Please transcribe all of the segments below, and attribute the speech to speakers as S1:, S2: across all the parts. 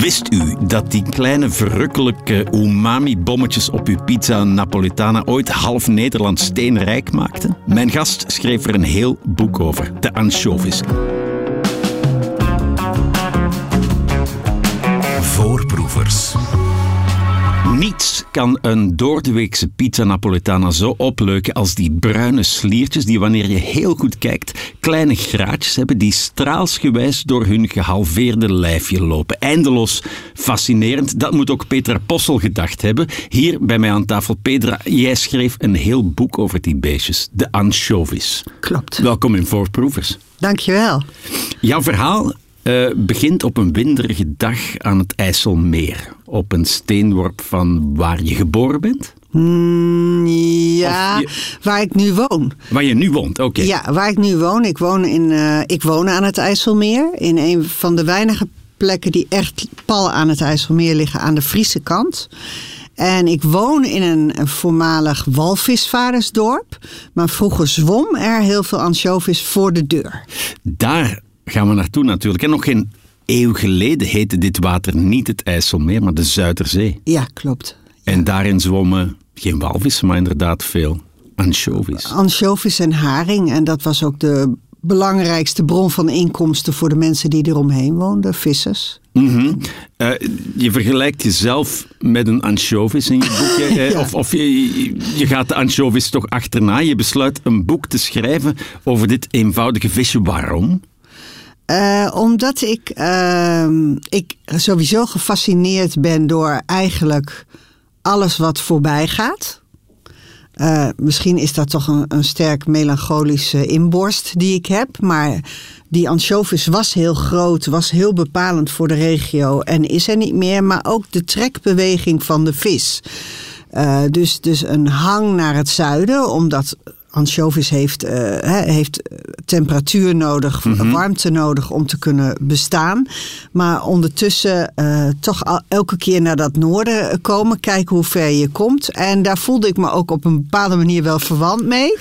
S1: Wist u dat die kleine verrukkelijke umami-bommetjes op uw pizza Napolitana ooit half Nederland steenrijk maakten? Mijn gast schreef er een heel boek over, de anchovies.
S2: Voorproevers.
S1: Niets kan een doordeweekse pizza Napolitana zo opleuken als die bruine sliertjes die wanneer je heel goed kijkt kleine graatjes hebben die straalsgewijs door hun gehalveerde lijfje lopen. Eindeloos fascinerend. Dat moet ook Petra Possel gedacht hebben. Hier bij mij aan tafel. Petra, jij schreef een heel boek over die beestjes. De anchovies.
S3: Klopt.
S1: Welkom in Voorproevers.
S3: Dankjewel.
S1: Jouw verhaal uh, begint op een winderige dag aan het IJsselmeer. Op een steenworp van waar je geboren bent?
S3: Mm, ja, waar ik nu woon.
S1: Waar je nu woont, oké.
S3: Ja, waar ik nu woon. Ik woon, in, uh, ik woon aan het IJsselmeer. In een van de weinige plekken die echt pal aan het IJsselmeer liggen aan de Friese kant. En ik woon in een, een voormalig walvisvadersdorp. Maar vroeger zwom er heel veel ansjovis voor de deur.
S1: Daar gaan we naartoe natuurlijk. En nog geen eeuw geleden heette dit water niet het IJsselmeer, maar de Zuiderzee.
S3: Ja, klopt.
S1: En daarin zwommen geen walvissen, maar inderdaad veel anchovies.
S3: Anchovies en haring. En dat was ook de belangrijkste bron van inkomsten voor de mensen die eromheen woonden, vissers.
S1: Mm -hmm. uh, je vergelijkt jezelf met een anchovis in je boekje. ja. Of, of je, je gaat de anchovis toch achterna. Je besluit een boek te schrijven over dit eenvoudige visje. Waarom?
S3: Uh, omdat ik, uh, ik sowieso gefascineerd ben door eigenlijk alles wat voorbij gaat. Uh, misschien is dat toch een, een sterk melancholische inborst die ik heb. Maar die anchovis was heel groot, was heel bepalend voor de regio en is er niet meer. Maar ook de trekbeweging van de vis. Uh, dus, dus een hang naar het zuiden, omdat Anchovis heeft, uh, heeft temperatuur nodig, mm -hmm. warmte nodig om te kunnen bestaan. Maar ondertussen uh, toch al, elke keer naar dat noorden komen, kijken hoe ver je komt. En daar voelde ik me ook op een bepaalde manier wel verwant mee.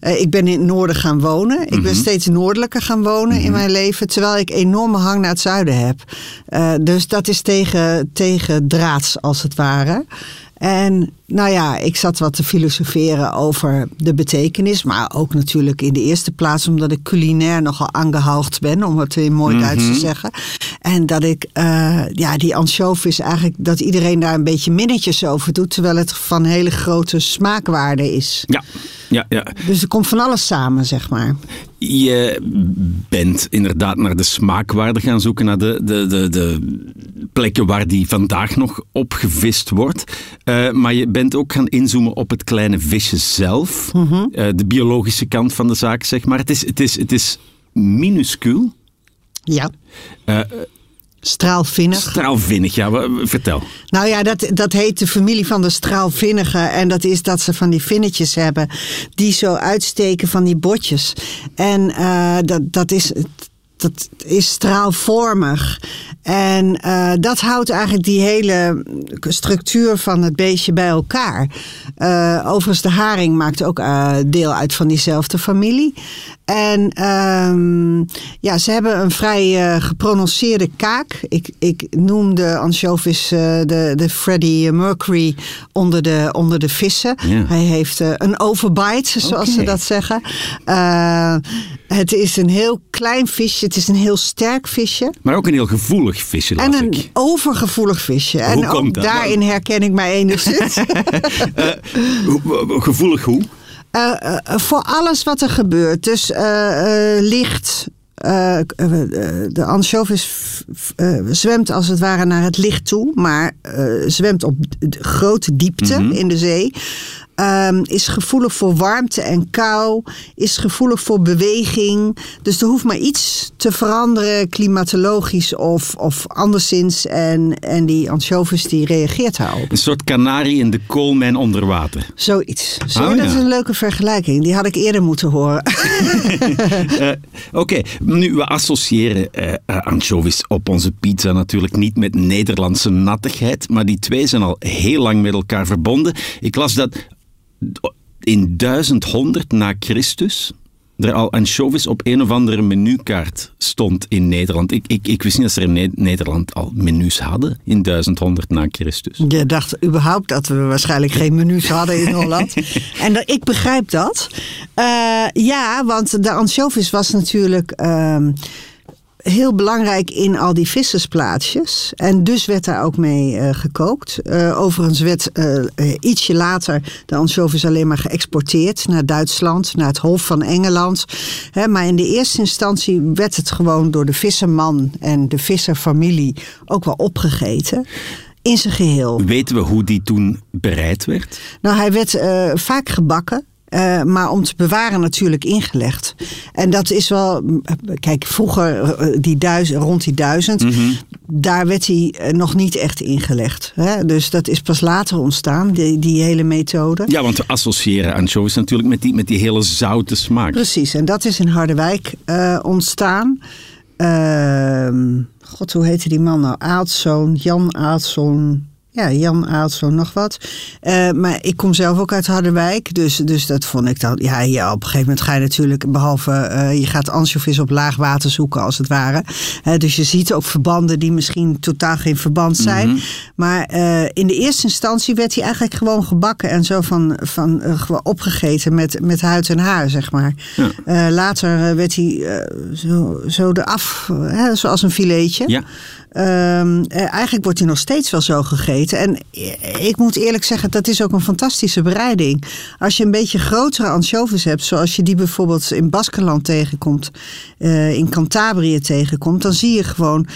S3: Uh, ik ben in het noorden gaan wonen. Ik mm -hmm. ben steeds noordelijker gaan wonen mm -hmm. in mijn leven, terwijl ik enorme hang naar het zuiden heb. dus dat is tegen, tegen draads als het ware. En nou ja, ik zat wat te filosoferen over de betekenis. Maar ook natuurlijk in de eerste plaats omdat ik culinair nogal aangehaald ben. Om het in mooi Duits mm -hmm. te zeggen. En dat ik, uh, ja, die anchovis eigenlijk, dat iedereen daar een beetje minnetjes over doet. Terwijl het van hele grote smaakwaarde is.
S1: Ja, ja, ja.
S3: Dus er komt van alles samen, zeg maar.
S1: Je bent inderdaad naar de smaakwaarde gaan zoeken. Naar de, de, de, de plekken waar die vandaag nog opgevist wordt. Uh, maar je bent ook gaan inzoomen op het kleine visje zelf. Mm -hmm. uh, de biologische kant van de zaak, zeg maar. Het is, het is, het is minuscuul.
S3: Ja. Uh, Straalvinnig.
S1: Straalvinnig, ja. Vertel.
S3: Nou ja, dat, dat heet de familie van de straalvinnigen. En dat is dat ze van die vinnetjes hebben die zo uitsteken van die botjes. En uh, dat, dat is dat is straalvormig. En uh, dat houdt eigenlijk die hele structuur van het beestje bij elkaar. Uh, overigens, de haring maakt ook uh, deel uit van diezelfde familie. En um, ja, ze hebben een vrij geprononceerde kaak. Ik, ik noem de anchovis de, de Freddie Mercury onder de, onder de vissen. Hij heeft een overbite, zoals okay. ze dat zeggen. het is een heel klein visje. Het is een heel sterk visje.
S1: Maar ook een heel gevoelig visje,
S3: En een
S1: ik.
S3: overgevoelig visje.
S1: Hoe
S3: en ook daarin herken ik mij enigszins.
S1: uh, gevoelig hoe?
S3: Uh, uh, voor alles wat er gebeurt. Dus licht... de anchovis zwemt als het ware naar het licht toe, maar zwemt op grote diepte mm -hmm. in de zee. Um, is gevoelig voor warmte en kou, is gevoelig voor beweging. Dus er hoeft maar iets te veranderen, klimatologisch of, of anderszins. En, en die anchovis die reageert daarop.
S1: Een soort kanarie in de koolmijn onder water.
S3: Zoiets. Zo, oh, dat ja. is een leuke vergelijking. Die had ik eerder moeten horen.
S1: uh, Oké, okay. nu we associëren uh, anchovies op onze pizza natuurlijk niet met Nederlandse nattigheid. Maar die twee zijn al heel lang met elkaar verbonden. Ik las dat in 1100 na Christus er al anchovies op een of andere menukaart stond in Nederland. Ik, ik, ik wist niet dat ze in Nederland al menus hadden in 1100 na Christus.
S3: Je dacht überhaupt dat we waarschijnlijk geen menus hadden in Holland. en ik begrijp dat. Uh, ja, want de anchovies was natuurlijk... Uh, heel belangrijk in al die vissersplaatsjes. En dus werd daar ook mee uh, gekookt. Uh, overigens werd uh, ietsje later de anchovies alleen maar geëxporteerd naar Duitsland, naar het Hof van Engeland. He, maar in de eerste instantie werd het gewoon door de visserman en de visserfamilie ook wel opgegeten in zijn geheel.
S1: Weten we hoe die toen bereid werd?
S3: Nou, hij werd vaak gebakken. Uh, maar om te bewaren natuurlijk ingelegd. En dat is wel... Kijk, vroeger eh, die duizend, rond die duizend... Mm -hmm. daar werd hij nog niet echt ingelegd. Hè? Dus dat is pas later ontstaan, die, die hele methode.
S1: Ja, want we associëren anchovies natuurlijk met die, met die hele zoute smaak.
S3: Precies, en dat is in Harderwijk uh, ontstaan. Uh, God, hoe heette die man nou? Aadzoon, Jan Aadzoon... Ja, Jan Aalsson, nog wat. Uh, maar ik kom zelf ook uit Harderwijk. Dus, dus dat vond ik dan... Ja, ja, op een gegeven moment ga je natuurlijk... Behalve, uh, je gaat ansjovis op laag water zoeken, als het ware. Uh, dus je ziet ook verbanden die misschien totaal geen verband zijn. Mm -hmm. Maar in de eerste instantie werd hij eigenlijk gewoon gebakken... en zo van, van opgegeten met, met huid en haar, zeg maar. Ja. later werd hij zo, zo eraf, zoals een filetje.
S1: Ja.
S3: Um, eigenlijk wordt hij nog steeds wel zo gegeten. En ik moet eerlijk zeggen, dat is ook een fantastische bereiding. Als je een beetje grotere anchovies hebt, zoals je die bijvoorbeeld in Baskenland tegenkomt, uh, in Cantabrië tegenkomt, dan zie je gewoon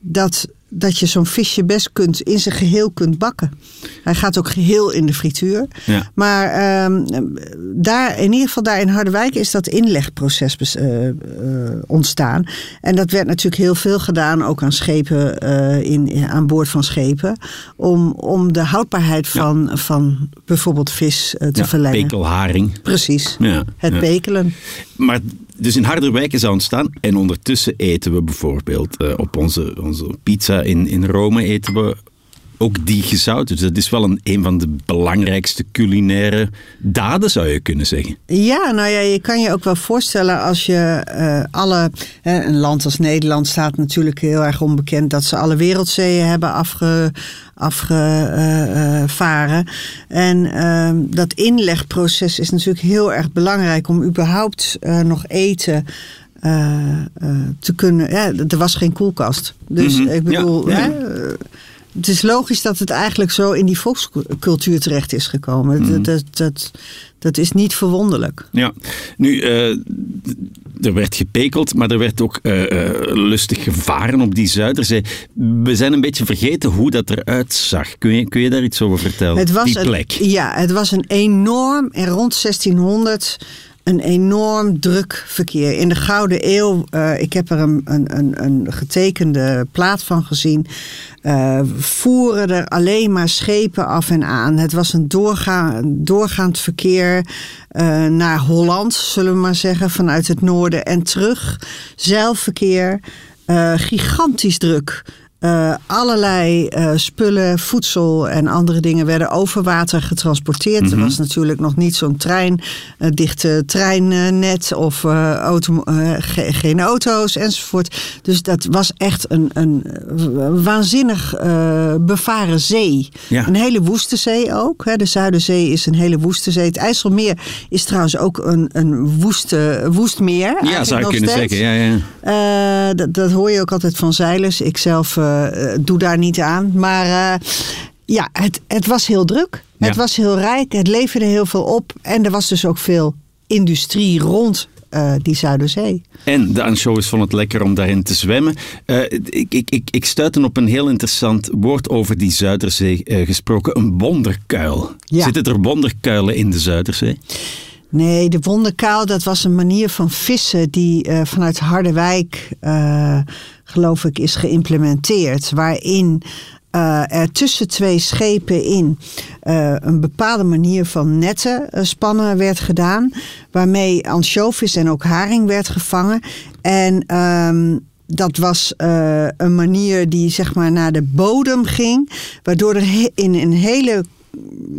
S3: dat dat je zo'n visje best kunt in zijn geheel kunt bakken. Hij gaat ook geheel in de frituur.
S1: Ja.
S3: Maar um, daar, in ieder geval daar in Harderwijk is dat inlegproces uh, uh, ontstaan. En dat werd natuurlijk heel veel gedaan, ook aan schepen, uh, in, aan boord van schepen. Om, om de houdbaarheid van, ja. van bijvoorbeeld vis te
S1: ja,
S3: verlengen.
S1: Pekelharing.
S3: Precies,
S1: ja,
S3: het pekelen.
S1: Maar dus in Harderwijk is dat ontstaan. En ondertussen eten we bijvoorbeeld uh, op onze, onze pizza in, in Rome eten we ook die gezout. Dus dat is wel een, een van de belangrijkste culinaire daden, zou je kunnen zeggen.
S3: Ja, nou ja, je kan je ook wel voorstellen als je uh, alle... Hè, een land als Nederland staat natuurlijk heel erg onbekend... dat ze alle wereldzeeën hebben afge, afgevaren. En uh, dat inlegproces is natuurlijk heel erg belangrijk... om überhaupt uh, nog eten... Uh, te kunnen. Ja, er was geen koelkast. Dus mm -hmm. ik bedoel. Ja, ja. Hè, het is logisch dat het eigenlijk zo in die volkscultuur terecht is gekomen. Mm. Dat, dat, dat, dat, is niet verwonderlijk.
S1: Ja, nu, uh, er werd gepekeld, maar er werd ook uh, uh, lustig gevaren op die Zuiderzee. We zijn een beetje vergeten hoe dat eruit zag. Kun je, kun je daar iets over vertellen?
S3: Het was
S1: die plek.
S3: Een, ja, het was een enorm, en rond 1600 een enorm druk verkeer. In de Gouden Eeuw, uh, ik heb er een, een, een getekende plaat van gezien, uh, voeren er alleen maar schepen af en aan. Het was een doorga doorgaand verkeer uh, naar Holland, zullen we maar zeggen, vanuit het noorden en terug. Zeilverkeer, gigantisch druk. Uh, allerlei uh, spullen, voedsel en andere dingen werden over water getransporteerd. Mm -hmm. Er was natuurlijk nog niet zo'n trein, uh, dichte treinnet of auto, ge geen auto's enzovoort. Dus dat was echt een, een waanzinnig bevaren zee.
S1: Ja.
S3: Een hele woeste zee ook. Hè. De Zuiderzee is een hele woeste zee. Het IJsselmeer is trouwens ook een, een woeste, woest meer.
S1: Ja, zou je kunnen zeggen. Ja,
S3: ja. Dat, dat hoor je ook altijd van zeilers. Ik zelf doe daar niet aan. Maar uh, ja, het, het was heel druk. Ja. Het was heel rijk. Het leverde heel veel op. En er was dus ook veel industrie rond uh, die Zuiderzee.
S1: En de anchovies vonden het lekker om daarin te zwemmen. Uh, ik, ik, ik, ik stuitte op een heel interessant woord over die Zuiderzee uh, gesproken. Een wonderkuil.
S3: Ja.
S1: Zitten er wonderkuilen in de Zuiderzee?
S3: Nee, de wonderkuil, dat was een manier van vissen die vanuit Harderwijk, geloof ik, is geïmplementeerd. Waarin uh, er tussen twee schepen in een bepaalde manier van netten spannen werd gedaan. Waarmee ansjovis en ook haring werd gevangen. En um, dat was een manier die zeg maar naar de bodem ging. Waardoor er in een hele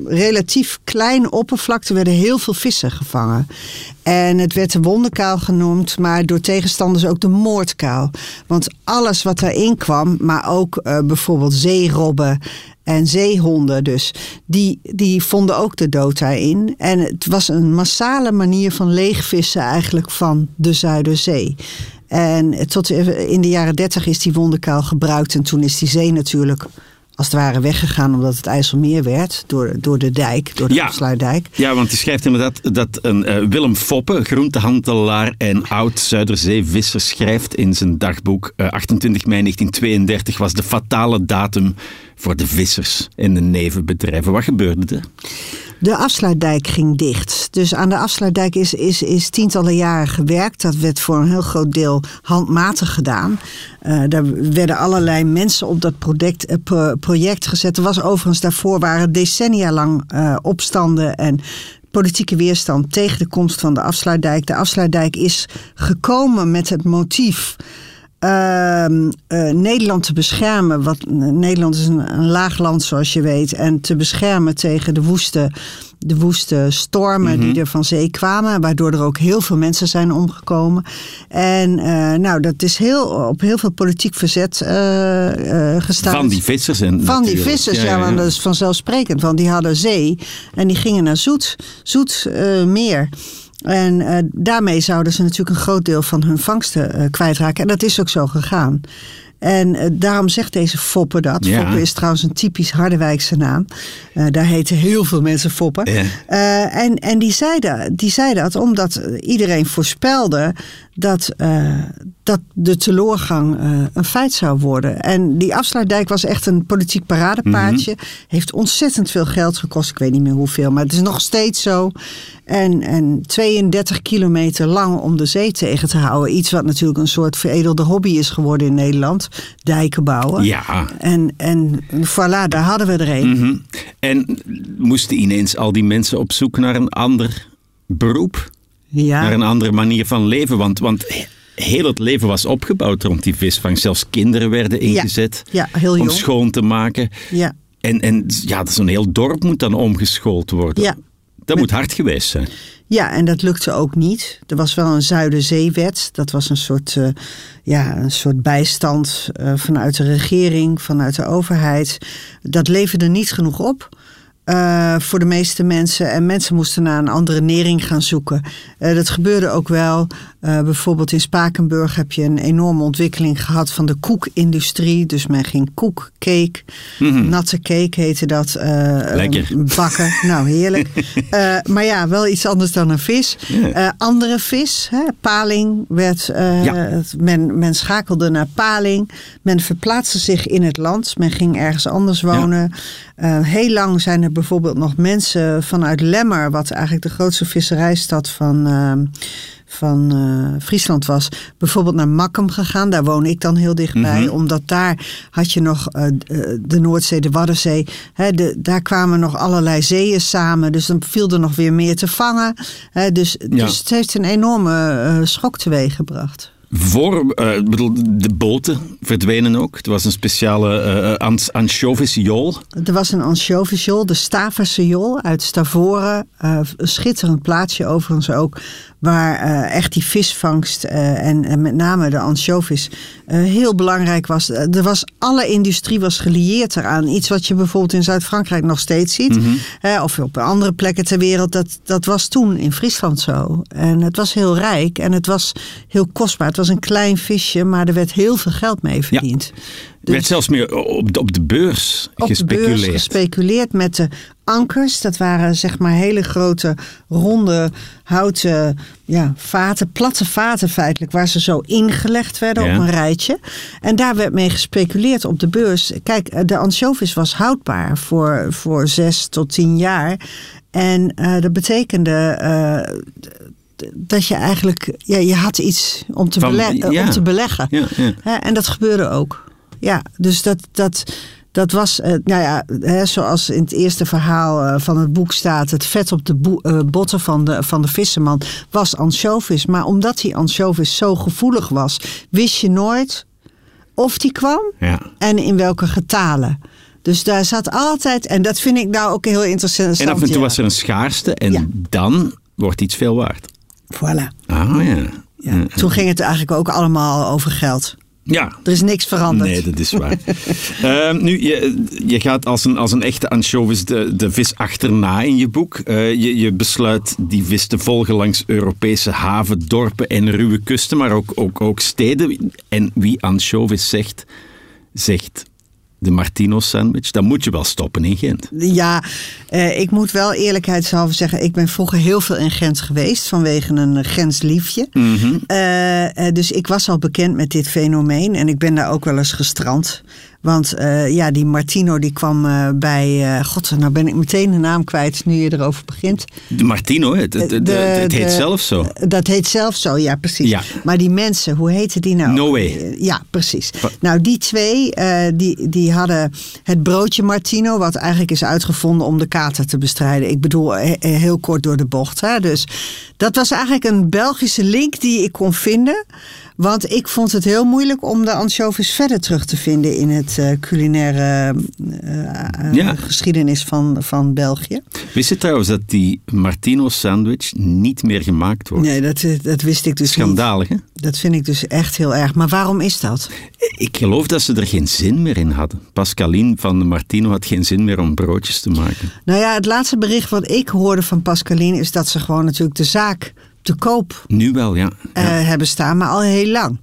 S3: relatief kleine oppervlakte werden heel veel vissen gevangen. En het werd de wonderkuil genoemd, maar door tegenstanders ook de moordkuil. Want alles wat daarin kwam, maar ook uh, bijvoorbeeld zeerobben en zeehonden dus, die, die vonden ook de dood daarin. En het was een massale manier van leegvissen eigenlijk van de Zuiderzee. En tot in de jaren dertig is die wonderkuil gebruikt en toen is die zee natuurlijk als het ware weggegaan omdat het IJsselmeer werd door, door de dijk, door de ja. afsluitdijk.
S1: Ja, want hij schrijft inderdaad dat een uh, Willem Foppe, groentehandelaar en oud-Zuiderzeevisser, schrijft in zijn dagboek uh, 28 mei 1932 was de fatale datum voor de vissers in de nevenbedrijven. Wat gebeurde er?
S3: De afsluitdijk ging dicht. Dus aan de afsluitdijk is, is, is tientallen jaren gewerkt. Dat werd voor een heel groot deel handmatig gedaan. Uh, daar werden allerlei mensen op dat project, uh, project gezet. Er was overigens daarvoor waren decennia lang uh, opstanden en politieke weerstand tegen de komst van de afsluitdijk. De afsluitdijk is gekomen met het motief uh, uh, Nederland te beschermen. Wat, Nederland is een, een, laag land, zoals je weet. En te beschermen tegen de woeste, de woeste stormen die mhm. er van zee kwamen. Waardoor er ook heel veel mensen zijn omgekomen. En uh, nou, dat is heel, op heel veel politiek verzet uh, gestaan.
S1: Van die vissers. En
S3: van die vissers, ja, ja, want dat is vanzelfsprekend. Want die hadden zee en die gingen naar Zoet, zoet meer. En uh, daarmee zouden ze natuurlijk een groot deel van hun vangsten uh, kwijtraken. En dat is ook zo gegaan. En uh, daarom zegt deze Foppe dat. Ja. Foppe is trouwens een typisch Harderwijkse naam. daar heten heel veel mensen Foppe. Ja. en en die, zei dat, die zei dat omdat iedereen voorspelde dat, dat de teleurgang een feit zou worden. En die afsluitdijk was echt een politiek paradepaardje. Mm Heeft ontzettend veel geld gekost. Ik weet niet meer hoeveel, maar het is nog steeds zo. En, en 32 kilometer lang om de zee tegen te houden. Iets wat natuurlijk een soort veredelde hobby is geworden in Nederland. Dijken bouwen.
S1: Ja.
S3: En, en voilà, daar hadden we er een. Mm
S1: -hmm. En moesten ineens al die mensen op zoek naar een ander beroep? Ja. Naar een andere manier van leven? Want, want heel het leven was opgebouwd rond die visvang. Zelfs kinderen werden ingezet
S3: ja, ja, heel
S1: om schoon te maken.
S3: Ja.
S1: En, en ja, zo'n heel dorp moet dan omgeschoold worden.
S3: Ja,
S1: dat moet hard geweest zijn.
S3: Ja, en dat lukte ook niet. Er was wel een Zuiderzeewet. Dat was een soort, uh, ja, een soort bijstand uh, vanuit de regering, vanuit de overheid. Dat leverde niet genoeg op. Uh, voor de meeste mensen. En mensen moesten naar een andere nering gaan zoeken. Uh, dat gebeurde ook wel. Uh, bijvoorbeeld in Spakenburg heb je een enorme ontwikkeling gehad van de koekindustrie. Dus men ging koek, cake, mm -hmm. natte cake heette dat.
S1: Lekker.
S3: Bakken. nou, heerlijk. maar ja, wel iets anders dan een vis. Andere vis, hè, paling, werd. Ja. men, men schakelde naar paling. Men verplaatste zich in het land. Men ging ergens anders wonen. Ja. heel lang zijn er bijvoorbeeld nog mensen vanuit Lemmer, wat eigenlijk de grootste visserijstad van, van uh, Friesland was, bijvoorbeeld naar Makkum gegaan. Daar woon ik dan heel dichtbij, mm -hmm. omdat daar had je nog uh, de Noordzee, de Waddenzee. Hè, de, daar kwamen nog allerlei zeeën samen, dus dan viel er nog weer meer te vangen. Hè, dus, ja. dus het heeft een enorme schok teweeggebracht.
S1: Voor, uh, bedoel, de boten verdwenen ook. Er was een speciale uh, ansjovisjool.
S3: Er was een ansjovisjool, de Staverse jool uit Stavoren. Uh, een schitterend plaatsje overigens ook. Waar echt die visvangst en, en, met name de ansjovis heel belangrijk was. Er was. Alle industrie was gelieerd eraan. Iets wat je bijvoorbeeld in Zuid-Frankrijk nog steeds ziet. Mm -hmm. of op andere plekken ter wereld. Dat, dat was toen in Friesland zo. En het was heel rijk en het was heel kostbaar. Het was een klein visje, maar er werd heel veel geld mee verdiend.
S1: Ja. Er werd zelfs meer op de, op de beurs
S3: op
S1: gespeculeerd.
S3: De beurs gespeculeerd met de ankers. Dat waren zeg maar hele grote, ronde, houten ja, vaten, platte vaten feitelijk, waar ze zo ingelegd werden ja. op een rijtje. En daar werd mee gespeculeerd op de beurs. Kijk, de ansjovis was houdbaar voor, voor zes tot tien jaar. En uh, dat betekende uh, dat je eigenlijk, ja, je had iets om te, Van, ja. om te beleggen.
S1: Ja.
S3: En dat gebeurde ook. Ja, dus dat, dat, dat was, uh, nou ja, hè, zoals in het eerste verhaal uh, van het boek staat, het vet op de uh, botten van de, van de visserman was ansjovis. Maar omdat die ansjovis zo gevoelig was, wist je nooit of die kwam
S1: ja.
S3: en in welke getalen. Dus daar zat altijd, en dat vind ik nou ook heel interessant.
S1: En af en toe
S3: ja.
S1: was er een schaarste en
S3: Ja.
S1: dan wordt iets veel waard.
S3: Voilà.
S1: Ah ja.
S3: Ja. Toen ging het eigenlijk ook allemaal over geld.
S1: Ja.
S3: Er is niks veranderd.
S1: Nee, dat is waar. Ehm, nu, je, je gaat als een, als een echte anchovis de, de vis achterna in je boek. Eh, je, je besluit die vis te volgen langs Europese haven, dorpen en ruwe kusten, maar ook, ook, ook steden. En wie anchovis zegt, zegt de Martino sandwich, dan moet je wel stoppen in Gent.
S3: Ja, eh, ik moet wel eerlijkheidshalve zeggen, ik ben vroeger heel veel in Gent geweest vanwege een eh, Gents liefje.
S1: Mhm.
S3: Eh, eh, dus ik was al bekend met dit fenomeen en ik ben daar ook wel eens gestrand. Want eh, ja, die Martino die kwam eh, bij, eh, god, nou ben ik meteen de naam kwijt nu je erover begint.
S1: De Martino, het, het, het,
S3: De-
S1: het heet
S3: de-
S1: zelf zo.
S3: Dat heet zelf zo, ja, precies.
S1: Ja.
S3: Maar die mensen, hoe heten die nou?
S1: Noé.
S3: Eh, Ja, precies. Nou, die twee, die, die hadden het broodje Martino, wat eigenlijk is uitgevonden om de kater te bestrijden. Ik bedoel, he- he- heel kort door de bocht. Hè? Dus dat was eigenlijk een Belgische link die ik kon vinden. Want ik vond het heel moeilijk om de anchovies verder terug te vinden in het eh, culinaire eh, eh,
S1: Ja.
S3: geschiedenis van, van België.
S1: Wist je trouwens dat die Martino sandwich niet meer gemaakt wordt?
S3: Nee, dat, dat wist ik dus niet.
S1: Schandalig, hè?
S3: Dat vind ik dus echt heel erg. Maar waarom is dat?
S1: Ik geloof dat ze er geen zin meer in hadden. Pascaline van de Martino had geen zin meer om broodjes te maken.
S3: Nou ja, het laatste bericht wat ik hoorde van Pascaline is dat ze gewoon natuurlijk de zaak te koop
S1: Nu wel, ja.
S3: eh,
S1: ja.
S3: hebben staan, maar al heel lang.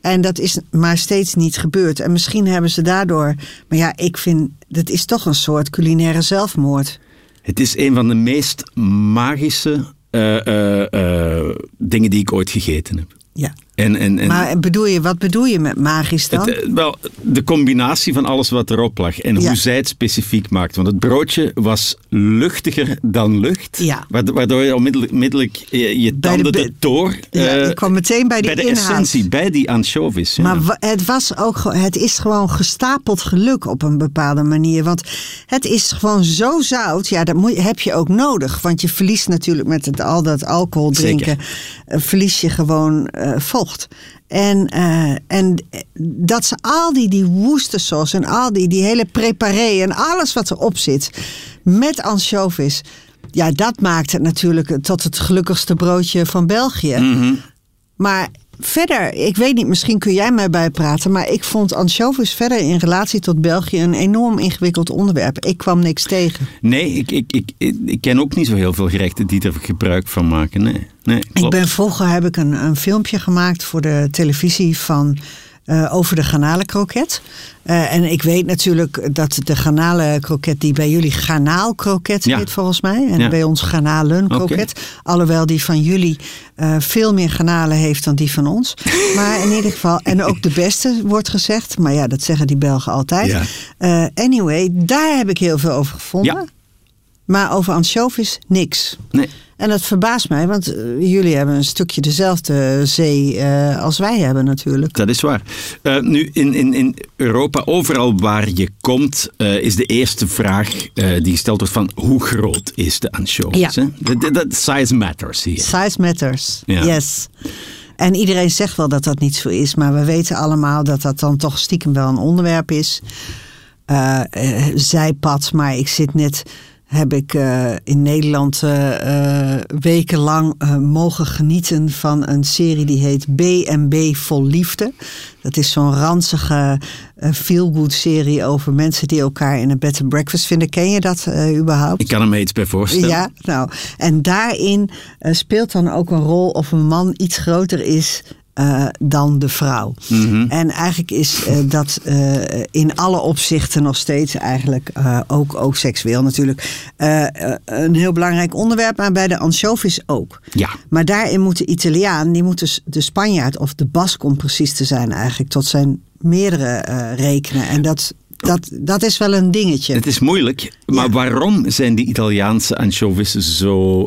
S3: En dat is maar steeds niet gebeurd. En misschien hebben ze daardoor. Maar ja, ik vind. Dat is toch een soort culinaire zelfmoord.
S1: Het is een van de meest magische eh, eh, dingen die ik ooit gegeten heb.
S3: Ja.
S1: En, en, en
S3: Maar bedoel je, wat bedoel je met magisch dan?
S1: het, eh, wel, de combinatie van alles wat erop lag en
S3: Ja.
S1: hoe zij het specifiek maakt. Want het broodje was luchtiger dan lucht.
S3: Ja.
S1: Waardo- Waardoor je onmiddellijk onmiddellijk je, je
S3: de
S1: tanden
S3: be-
S1: erdoor...
S3: ja,
S1: eh,
S3: ik kwam meteen bij die
S1: bij de
S3: inhoud.
S1: essentie, bij die anchovies. ja.
S3: Maar het, was ook, het is gewoon gestapeld geluk op een bepaalde manier. Want het is gewoon zo zout. Ja, dat moet, heb je ook nodig. Want je verliest natuurlijk met het, al dat alcohol drinken. eh, verlies je gewoon eh, vocht. En, eh, en dat ze al die, die woestersaus en al die, die hele preparé en alles wat erop zit met anchovies. Ja, dat maakt het natuurlijk tot het gelukkigste broodje van België.
S1: Mhm.
S3: Maar verder, ik weet niet, misschien kun jij mij bijpraten. Maar ik vond anchovies verder in relatie tot België een enorm ingewikkeld onderwerp. Ik kwam niks tegen.
S1: Nee, ik, ik, ik, ik, ken ook niet zo heel veel gerechten die er gebruik van maken. Nee, nee
S3: Ik ben vroeger heb ik een, een filmpje gemaakt voor de televisie van. Eh, over de garnalenkroket. Eh, en ik weet natuurlijk dat de garnalenkroket die bij jullie garnaalkroket
S1: Ja.
S3: heet volgens mij. En
S1: Ja.
S3: bij ons garnalenkroket. Alhoewel die van jullie eh, veel meer garnalen heeft dan die van ons. Maar in ieder geval, en ook de beste wordt gezegd. Maar ja, dat zeggen die Belgen altijd.
S1: Ja.
S3: Anyway, daar heb ik heel veel over gevonden. Maar over anchovies niks.
S1: Nee.
S3: En dat verbaast mij, want eh, jullie hebben een stukje dezelfde zee eh, als wij hebben natuurlijk.
S1: Dat is waar. Eh, nu, in, in, in Europa, overal waar je komt, is de eerste vraag die gesteld wordt van hoe groot is de anchovies?
S3: Ja.
S1: Dat- size matters hier.
S3: Size matters,
S1: Ja.
S3: yes. En iedereen zegt wel dat dat niet zo is, maar we weten allemaal dat dat dan toch stiekem wel een onderwerp is. Zijpad, maar ik zit net, heb ik eh, in Nederland eh, eh, wekenlang mogen genieten van een serie die heet B&B Vol Liefde. Dat is zo'n ranzige feel-good serie over mensen die elkaar in een bed and breakfast vinden. Ken je dat überhaupt?
S1: Ik kan er me iets bij voorstellen.
S3: Ja, nou, en daarin speelt dan ook een rol of een man iets groter is eh, dan de vrouw.
S1: Mhm.
S3: En eigenlijk is eh, dat eh, in alle opzichten nog steeds eigenlijk, ook, ook seksueel natuurlijk, een heel belangrijk onderwerp, maar bij de anchovies ook.
S1: Ja.
S3: Maar daarin moet de Italiaan, die moet dus de Spanjaard of de Bask om precies te zijn eigenlijk, tot zijn meerdere rekenen. En dat, dat, dat is wel een dingetje.
S1: Het is moeilijk, maar
S3: Ja.
S1: waarom zijn die Italiaanse anchovies zo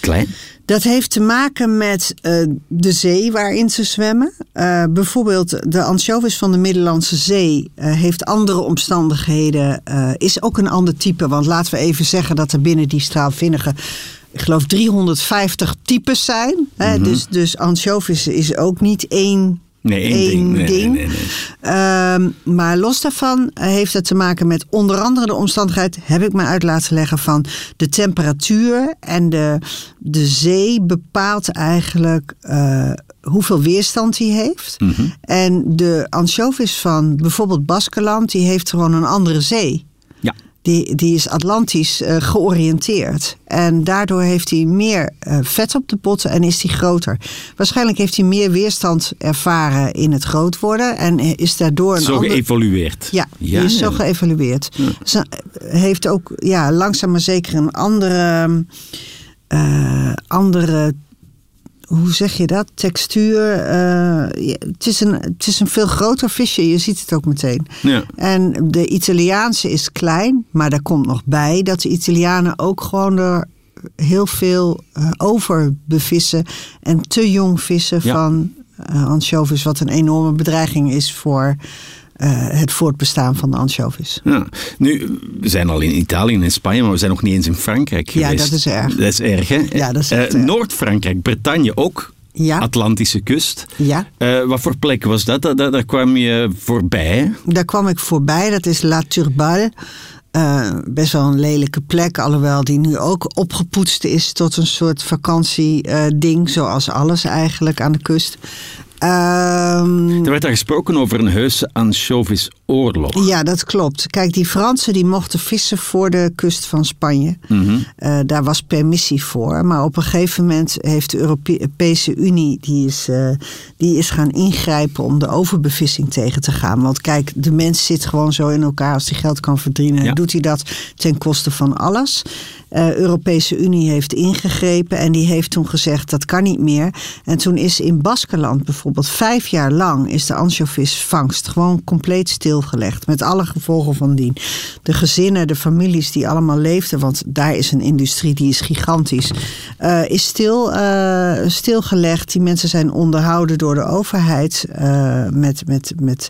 S1: klein?
S3: Dat heeft te maken met eh, de zee waarin ze zwemmen. Eh, bijvoorbeeld de anchovies van de Middellandse Zee eh, heeft andere omstandigheden. is ook een ander type. Want laten we even zeggen dat er binnen die straalvinnige... ik geloof 350 types zijn. Hè? dus, dus anchovies is ook niet één
S1: Nee, één ding. Nee,
S3: ding.
S1: nee, nee, nee.
S3: Ehm, maar los daarvan heeft het te maken met onder andere de omstandigheid, heb ik me uit laten leggen, van de temperatuur en de, de zee bepaalt eigenlijk eh, hoeveel weerstand die heeft.
S1: Mhm.
S3: En de anchovis van bijvoorbeeld Baskeland, die heeft gewoon een andere zee.
S1: Ja.
S3: Die, die is Atlantisch eh, georiënteerd. En daardoor heeft hij meer eh, vet op de botten en is hij groter. Waarschijnlijk heeft hij meer weerstand ervaren in het groot worden. En is daardoor een
S1: Zo
S3: ander-
S1: geëvolueerd.
S3: ja, die is zo geëvalueerd. Ze heeft ook ja, langzaam maar zeker een andere, eh, andere hoe zeg je dat? Textuur. eh, het, is een, het is een veel groter visje, je ziet het ook meteen.
S1: Ja.
S3: En de Italiaanse is klein, maar daar komt nog bij dat de Italianen ook gewoon er heel veel eh, over bevissen en te jong vissen
S1: Ja.
S3: van eh, anchovies, wat een enorme bedreiging is voor eh, het voortbestaan van de anchovies.
S1: Ja. Nu, we zijn al in Italië en in Spanje, maar we zijn nog niet eens in Frankrijk
S3: Ja,
S1: geweest.
S3: dat is erg.
S1: Dat is erg, hè?
S3: Ja, dat is erg.
S1: Noord-Frankrijk, Bretagne ook.
S3: Ja.
S1: Atlantische kust.
S3: Ja.
S1: Eh, wat voor plek was dat? Daar, daar, daar kwam je voorbij.
S3: Daar kwam ik voorbij, dat is La Turballe. Best wel een lelijke plek, alhoewel die nu ook opgepoetst is tot een soort vakantieding, zoals alles eigenlijk aan de kust. Ehm,
S1: Er werd daar gesproken over een heuse anchovisoorlog.
S3: ja, dat klopt. Kijk, die Fransen die mochten vissen voor de kust van Spanje.
S1: Mhm.
S3: Eh, daar was permissie voor. Maar op een gegeven moment heeft de Europese Unie... Die is, eh, die is gaan ingrijpen om de overbevissing tegen te gaan. Want kijk, de mens zit gewoon zo in elkaar. Als hij geld kan verdienen,
S1: Ja.
S3: doet hij dat ten koste van alles. Eh Europese Unie heeft ingegrepen en die heeft toen gezegd dat kan niet meer. En toen is in Baskeland bijvoorbeeld vijf jaar lang is de anchovisvangst gewoon compleet stilgelegd. Met alle gevolgen van dien. De gezinnen, de families die allemaal leefden, want daar is een industrie die is gigantisch, eh, is stil, eh, stilgelegd. Die mensen zijn onderhouden door de overheid met, met, met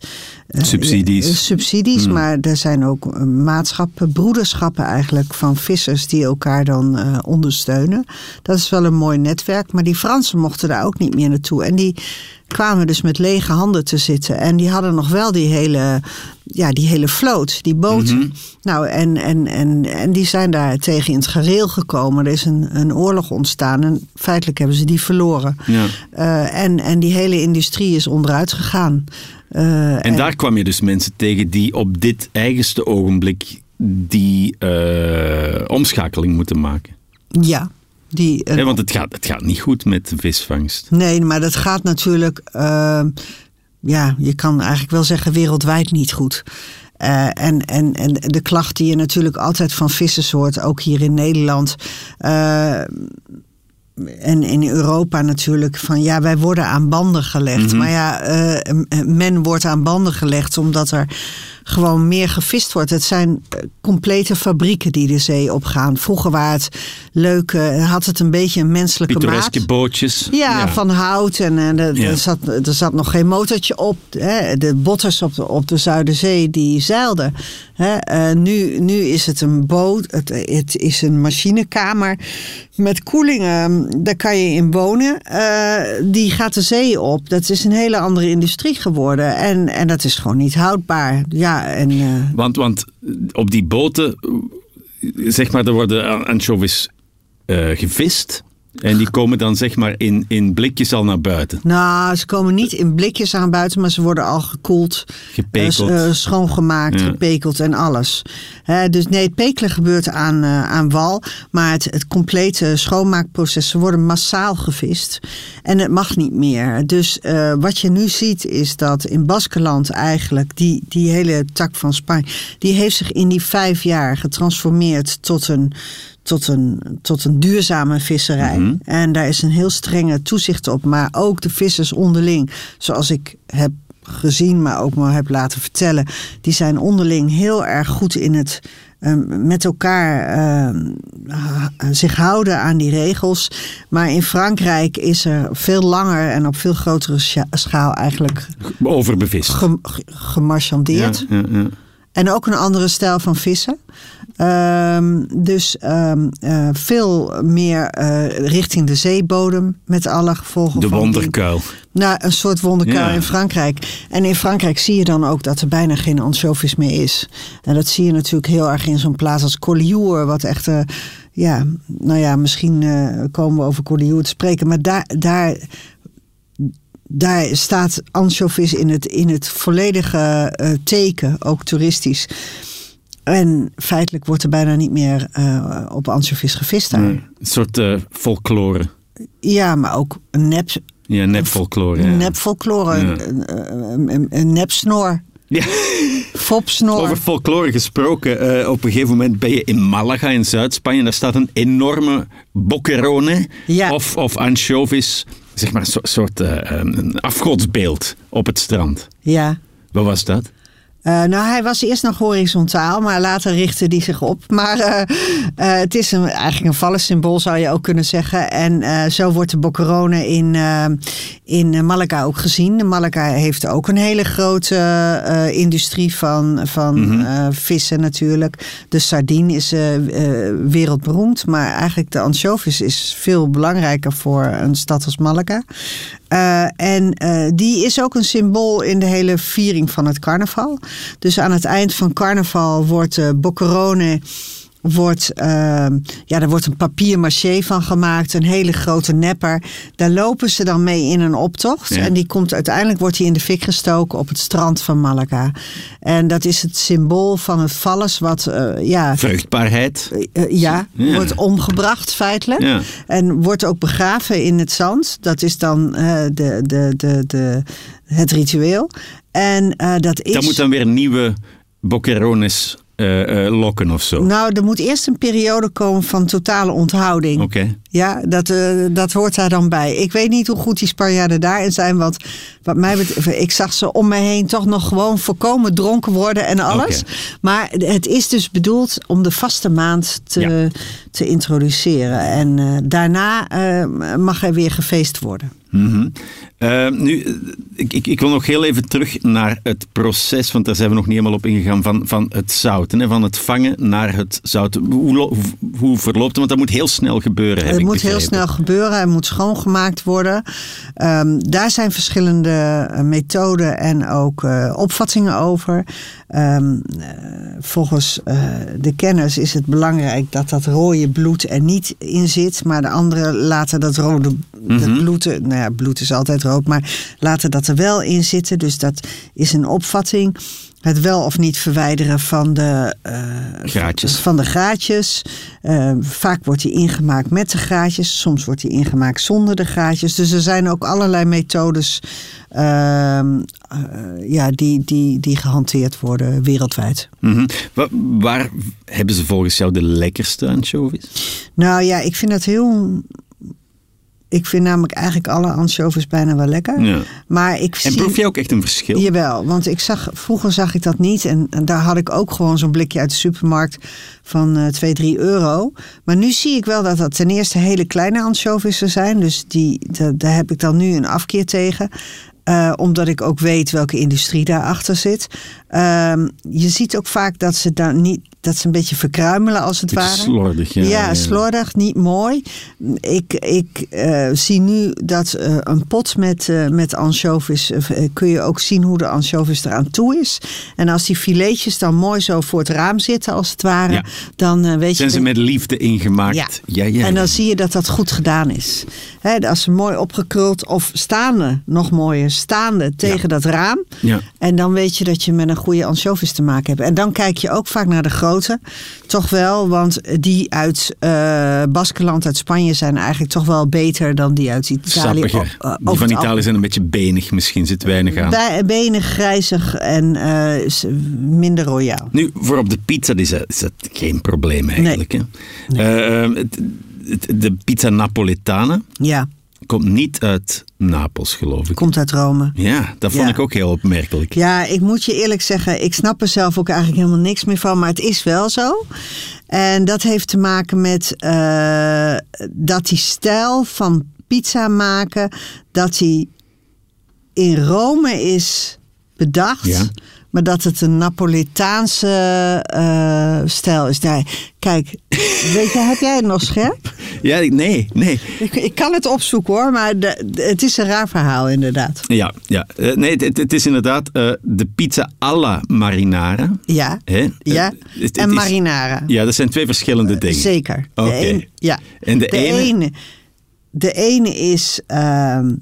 S1: Subsidies.
S3: subsidies, maar er zijn ook maatschappen, broederschappen eigenlijk van vissers die elkaar dan eh, ondersteunen. Dat is wel een mooi netwerk, maar die Fransen mochten daar ook niet meer naartoe. En die kwamen dus met lege handen te zitten. En die hadden nog wel die hele, ja, die hele vloot, die boten. Nou, en, en, en, en die zijn daar tegen in het gareel gekomen. Er is een, een oorlog ontstaan en feitelijk hebben ze die verloren.
S1: Ja.
S3: Eh, en, en die hele industrie is onderuit gegaan. Eh,
S1: En daar kwam je dus mensen tegen die op dit eigenste ogenblik die eh, omschakeling moeten maken.
S3: Ja, die, eh,
S1: want het gaat, het gaat niet goed met de visvangst.
S3: nee, maar dat gaat natuurlijk, eh, ja, je kan eigenlijk wel zeggen wereldwijd niet goed. Eh, en, en, en de klacht die je natuurlijk altijd van vissers hoort, ook hier in Nederland. En in Europa natuurlijk van ja, wij worden aan banden gelegd. Maar ja, eh, m- men wordt aan banden gelegd omdat er gewoon meer gevist wordt. Het zijn eh, complete fabrieken die de zee opgaan. Vroeger waren het leuke, had het een beetje een menselijke
S1: Pittoreske
S3: maat.
S1: bootjes.
S3: Ja, van hout en, en er,
S1: Ja.
S3: er, zat, er zat nog geen motortje op. Hè. De botters op de, op de Zuiderzee die zeilden. Eh, nu, nu is het een boot, het, het is een machinekamer met koelingen. Daar kan je in wonen. Eh, die gaat de zee op. Dat is een hele andere industrie geworden. En, en dat is gewoon niet houdbaar. Ja, en, eh,
S1: Want, want op die boten, zeg maar, er worden anchovies gevist. En die komen dan zeg maar in, in blikjes al naar buiten.
S3: Nou, ze komen niet in blikjes aan buiten, maar ze worden al gekoeld,
S1: Gepekeld.
S3: eh, eh, schoongemaakt,
S1: Ja.
S3: gepekeld en alles. Dus nee, het pekelen gebeurt aan, eh, aan wal, maar het, het complete schoonmaakproces, ze worden massaal gevist en het mag niet meer. Dus wat je nu ziet is dat in Baskeland eigenlijk, die, die hele tak van Spanje, die heeft zich in die vijf jaar getransformeerd tot een tot een, tot een duurzame visserij. En daar is een heel strenge toezicht op. Maar ook de vissers onderling, zoals ik heb gezien, maar ook me heb laten vertellen, die zijn onderling heel erg goed in het ehm, met elkaar ehm, zich houden aan die regels. Maar in Frankrijk is er veel langer en op veel grotere scha- schaal eigenlijk
S1: Overbevist.
S3: gem- ge- gemarchandeerd.
S1: Ja, ja, ja.
S3: En ook een andere stijl van vissen. Ehm, dus ehm, eh, veel meer eh, richting de zeebodem met alle gevolgen
S1: De wonderkuil.
S3: Nou, een soort wonderkuil
S1: Ja.
S3: in Frankrijk. En in Frankrijk zie je dan ook dat er bijna geen anchovies meer is. En dat zie je natuurlijk heel erg in zo'n plaats als Collioure. Wat echt, eh, ja, nou ja, misschien komen we over Collioure te spreken. Maar daar, daar, daar staat anchovies in het, in het volledige eh, teken, ook toeristisch. En feitelijk wordt er bijna niet meer eh, op anchovies gevist daar.
S1: Een soort eh, folklore.
S3: Ja, maar ook een nep,
S1: Ja, nepfolklore.
S3: Nep folklore,
S1: Ja.
S3: een, een, een, een nepsnor.
S1: Ja.
S3: Fopsnor.
S1: Over folklore gesproken. op een gegeven moment ben je in Malaga in Zuid-Spanje. Daar staat een enorme boccherone
S3: Ja.
S1: of, of anchovies. Zeg maar een so- soort eh, een afgodsbeeld op het strand.
S3: Ja.
S1: Wat was dat?
S3: Eh, nou, hij was eerst nog horizontaal, maar later richtte hij zich op. Maar eh, eh, het is een, eigenlijk een vallensymbool, zou je ook kunnen zeggen. En zo wordt de Boccherone in, in Malaga ook gezien. Malaga heeft ook een hele grote industrie van, van eh, vissen natuurlijk. De sardine is wereldberoemd, maar eigenlijk de anchovies is veel belangrijker voor een stad als Malaga. Eh, en eh, die is ook een symbool in de hele viering van het carnaval. Dus aan het eind van carnaval wordt de Boccherone wordt, eh, ja, daar wordt een papier-maché van gemaakt, een hele grote nepper. Daar lopen ze dan mee in een optocht.
S1: Ja.
S3: En die komt uiteindelijk wordt die in de fik gestoken op het strand van Malaga. En dat is het symbool van het valles, wat eh, ja,
S1: Vruchtbaarheid.
S3: eh, ja,
S1: Ja.
S3: wordt omgebracht feitelijk.
S1: Ja.
S3: En wordt ook begraven in het zand. Dat is dan eh, de, de, de, de, het ritueel. En eh, dat is.
S1: Daar moet dan weer nieuwe boccherones eh, eh, lokken of zo.
S3: Nou, er moet eerst een periode komen van totale onthouding.
S1: Oké.
S3: Ja, dat, eh, dat hoort daar dan bij. Ik weet niet hoe goed die Spanjaarden daarin zijn. Want wat mij betreft, ik zag ze om me heen toch nog gewoon volkomen dronken worden en alles. Maar het is dus bedoeld om de vaste maand te,
S1: Ja.
S3: te introduceren. En daarna mag er weer gefeest worden.
S1: Mhm. Eh, nu, ik, ik, ik wil nog heel even terug naar het proces, want daar zijn we nog niet helemaal op ingegaan, van, van het zouten, hè, van het vangen naar het zouten. Hoe, hoe, verloopt het? Want dat moet heel snel gebeuren,
S3: Het moet heel snel gebeuren. Het moet schoongemaakt worden. Ehm, daar zijn verschillende eh, methoden en ook eh, opvattingen over. Ehm, eh, volgens de kenners is het belangrijk dat dat rode bloed er niet in zit. Maar de anderen laten dat rode dat bloed, nou ja, bloed is altijd rood, maar laten dat er wel in zitten. Dus dat is een opvatting. Het wel of niet verwijderen van de,
S1: Graatjes.
S3: van de gaatjes. Eh, vaak wordt die ingemaakt met de gaatjes. Soms wordt die ingemaakt zonder de gaatjes. Dus er zijn ook allerlei methodes ehm, eh, ja, die, die, die gehanteerd worden wereldwijd.
S1: Mhm. Wa- waar hebben ze volgens jou de lekkerste anchovies?
S3: Nou ja, ik vind dat heel... Ik vind namelijk eigenlijk alle anchovies bijna wel lekker.
S1: Ja.
S3: Maar ik
S1: En
S3: zie...
S1: proef je ook echt een verschil?
S3: Jawel, want ik zag, vroeger zag ik dat niet. En, en daar had ik ook gewoon zo'n blikje uit de supermarkt van eh 2, 3 euro. Maar nu zie ik wel dat dat ten eerste hele kleine anchovissen zijn. Dus die, da- daar heb ik dan nu een afkeer tegen. Eh, omdat ik ook weet welke industrie daarachter zit. Ehm, je ziet ook vaak dat ze daar niet dat ze een beetje verkruimelen als het ware.
S1: slordig, ja.
S3: Ja, slordig, niet mooi. Ik, ik eh, zie nu dat eh, een pot met, eh, met anchovies, kun je ook zien hoe de anchovies eraan toe is. En als die filetjes dan mooi zo voor het raam zitten, als het ware,
S1: Ja.
S3: dan weet je...
S1: Zijn ze met liefde ingemaakt?
S3: ja.
S1: ja, ja.
S3: En dan zie je dat dat goed gedaan is. Hè, als ze mooi opgekruld of staande, nog mooier, staande tegen dat raam.
S1: Ja.
S3: En dan weet je dat je met een goede anchovies te maken hebt. En dan kijk je ook vaak naar de grote. Toch wel, want die uit eh Baskeland, uit Spanje zijn eigenlijk toch wel beter dan die uit Italië. O- eh,
S1: Die van Italië zijn een beetje benig, misschien zit weinig aan.
S3: Benig, grijzig en is minder royaal.
S1: Nu, voor op de pizza is dat, is dat geen probleem eigenlijk. Hè? Eh, ehm, de pizza Napoletana
S3: Ja,
S1: komt niet uit Napels, geloof ik.
S3: komt uit Rome.
S1: Ja, dat vond
S3: Ja.
S1: ik ook heel opmerkelijk.
S3: Ja, ik moet je eerlijk zeggen, ik snap er zelf ook eigenlijk helemaal niks meer van, maar het is wel zo. En dat heeft te maken met eh, dat die stijl van pizza maken, dat die in Rome is bedacht.
S1: Ja.
S3: Maar dat het een Napolitaanse eh, stijl is. Nee, kijk, weet je, heb jij het nog scherp?
S1: Ja, nee, nee.
S3: Ik, ik kan het opzoeken hoor, maar de, de- het is een raar verhaal inderdaad.
S1: Ja, ja. Eh, nee, het- is inderdaad eh, de pizza alla marinara.
S3: Ja,
S1: Hè?
S3: ja.
S1: Het- het
S3: en
S1: is-
S3: marinara.
S1: Ja, dat zijn twee verschillende dingen.
S3: Zeker.
S1: Oké.
S3: een- ja.
S1: En de ene?
S3: de ene is ehm,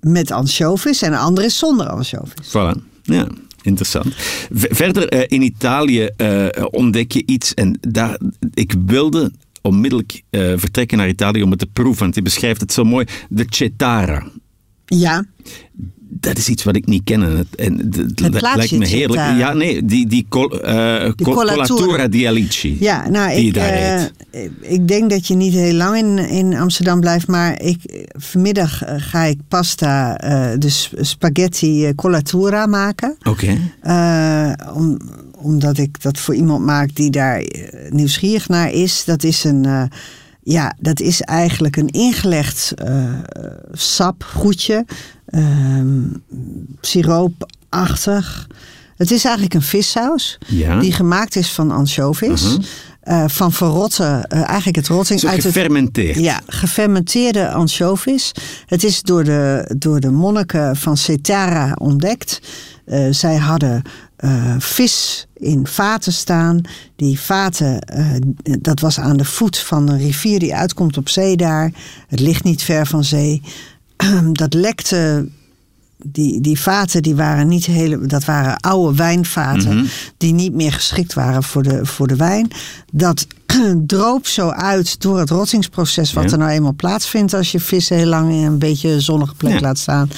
S3: met ansjovis en de andere is zonder ansjovis.
S1: Voilà. Ja, interessant. Verder eh, in Italië eh, ontdek je iets en daar, ik wilde onmiddellijk eh, vertrekken naar Italië om het te proeven, want die beschrijft het zo mooi. De cetara.
S3: Ja,
S1: Dat is iets wat ik niet ken. En
S3: plaatje
S1: lijkt me heerlijk.
S3: cetara.
S1: Ja, nee, die, die col, eh, col-
S3: collatura.
S1: di Alici.
S3: ja nou, ik,
S1: daar
S3: eh, ik denk dat je niet heel lang in, in Amsterdam blijft, maar ik, vanmiddag eh, ga ik pasta, eh de s- spaghetti eh, collatura maken.
S1: Oké.
S3: Eh, om, omdat ik dat voor iemand maak die daar eh, nieuwsgierig naar is. Dat is een. eh, ja, dat is eigenlijk een ingelegd eh sap, goedje, ehm, siroopachtig. Het is eigenlijk een vissaus
S1: Ja.
S3: die gemaakt is van anchovies. eh, van verrotte, eh, eigenlijk het rotting uit het
S1: gefermenteerd.
S3: ja, gefermenteerde anchovies. Het is door de, door de monniken van Cetara ontdekt. Eh, zij hadden vis in vaten staan. Die vaten, dat was aan de voet van een rivier die uitkomt op zee daar. Het ligt niet ver van zee. dat lekte die, die vaten die waren niet hele, dat waren oude wijnvaten die niet meer geschikt waren voor de, voor de wijn. Dat droop zo uit door het rottingsproces wat
S1: Ja.
S3: er nou eenmaal plaatsvindt als je vis heel lang in een beetje zonnige plek
S1: Ja.
S3: laat staan.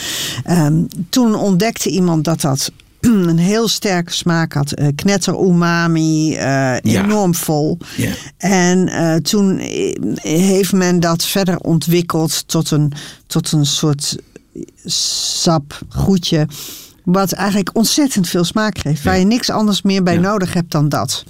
S3: Ehm, toen ontdekte iemand dat dat een heel sterke smaak had. eh, knetter umami, eh, enorm vol.
S1: Ja.
S3: En eh, toen heeft men dat verder ontwikkeld tot een, tot een soort sap, goedje. Wat eigenlijk ontzettend veel smaak geeft. Waar je niks anders meer bij nodig hebt dan dat.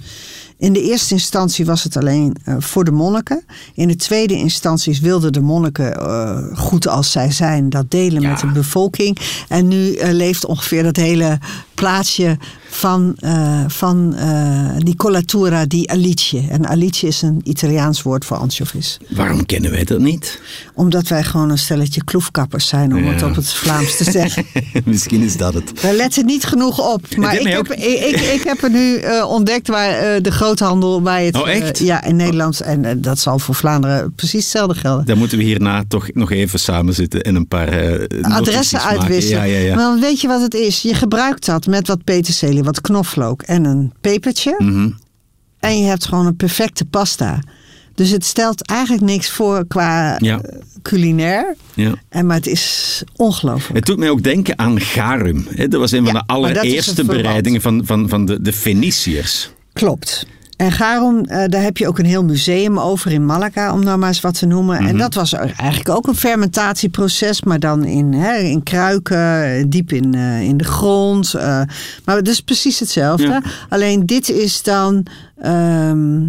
S3: In de eerste instantie was het alleen eh, voor de monniken. In de tweede instantie wilden de monniken, eh, goed als zij zijn, dat delen
S1: Ja.
S3: met de bevolking. En nu eh, leeft ongeveer dat hele plaatsje van, eh, van eh, die collatura di Alice. En Alice is een Italiaans woord voor anchovies.
S1: Waarom kennen wij dat niet?
S3: Omdat wij gewoon een stelletje kloefkappers zijn, om
S1: Ja.
S3: het op het Vlaams te zeggen.
S1: Misschien is dat het.
S3: We letten niet genoeg op. Maar ik heb, ik, ik, ik heb er nu eh, ontdekt waar eh, de groothandel bij het.
S1: Oh, echt?
S3: eh, ja, in Nederland. En eh, dat zal voor Vlaanderen precies hetzelfde gelden.
S1: Dan moeten we hierna toch nog even samen zitten en een paar eh,
S3: Adressen uitwisselen.
S1: Ja, ja, ja.
S3: Maar dan weet je wat het is? Je gebruikt dat met wat peterselie, wat knoflook en een pepertje.
S1: Mhm.
S3: En je hebt gewoon een perfecte pasta. Dus het stelt eigenlijk niks voor qua
S1: Ja.
S3: eh, culinair.
S1: ja.
S3: En, maar het is ongelooflijk.
S1: Het doet mij ook denken aan garum. hè. Dat was een van
S3: Ja,
S1: de allereerste bereidingen van, van, van de, de Feniciërs.
S3: Klopt. En Garum, eh, daar heb je ook een heel museum over in Malaga, om nou maar eens wat te noemen.
S1: Mhm.
S3: En dat was eigenlijk ook een fermentatieproces, maar dan in, hè, in kruiken, diep in, eh, in de grond. eh. maar het is precies hetzelfde.
S1: Ja.
S3: Alleen dit is dan. ehm,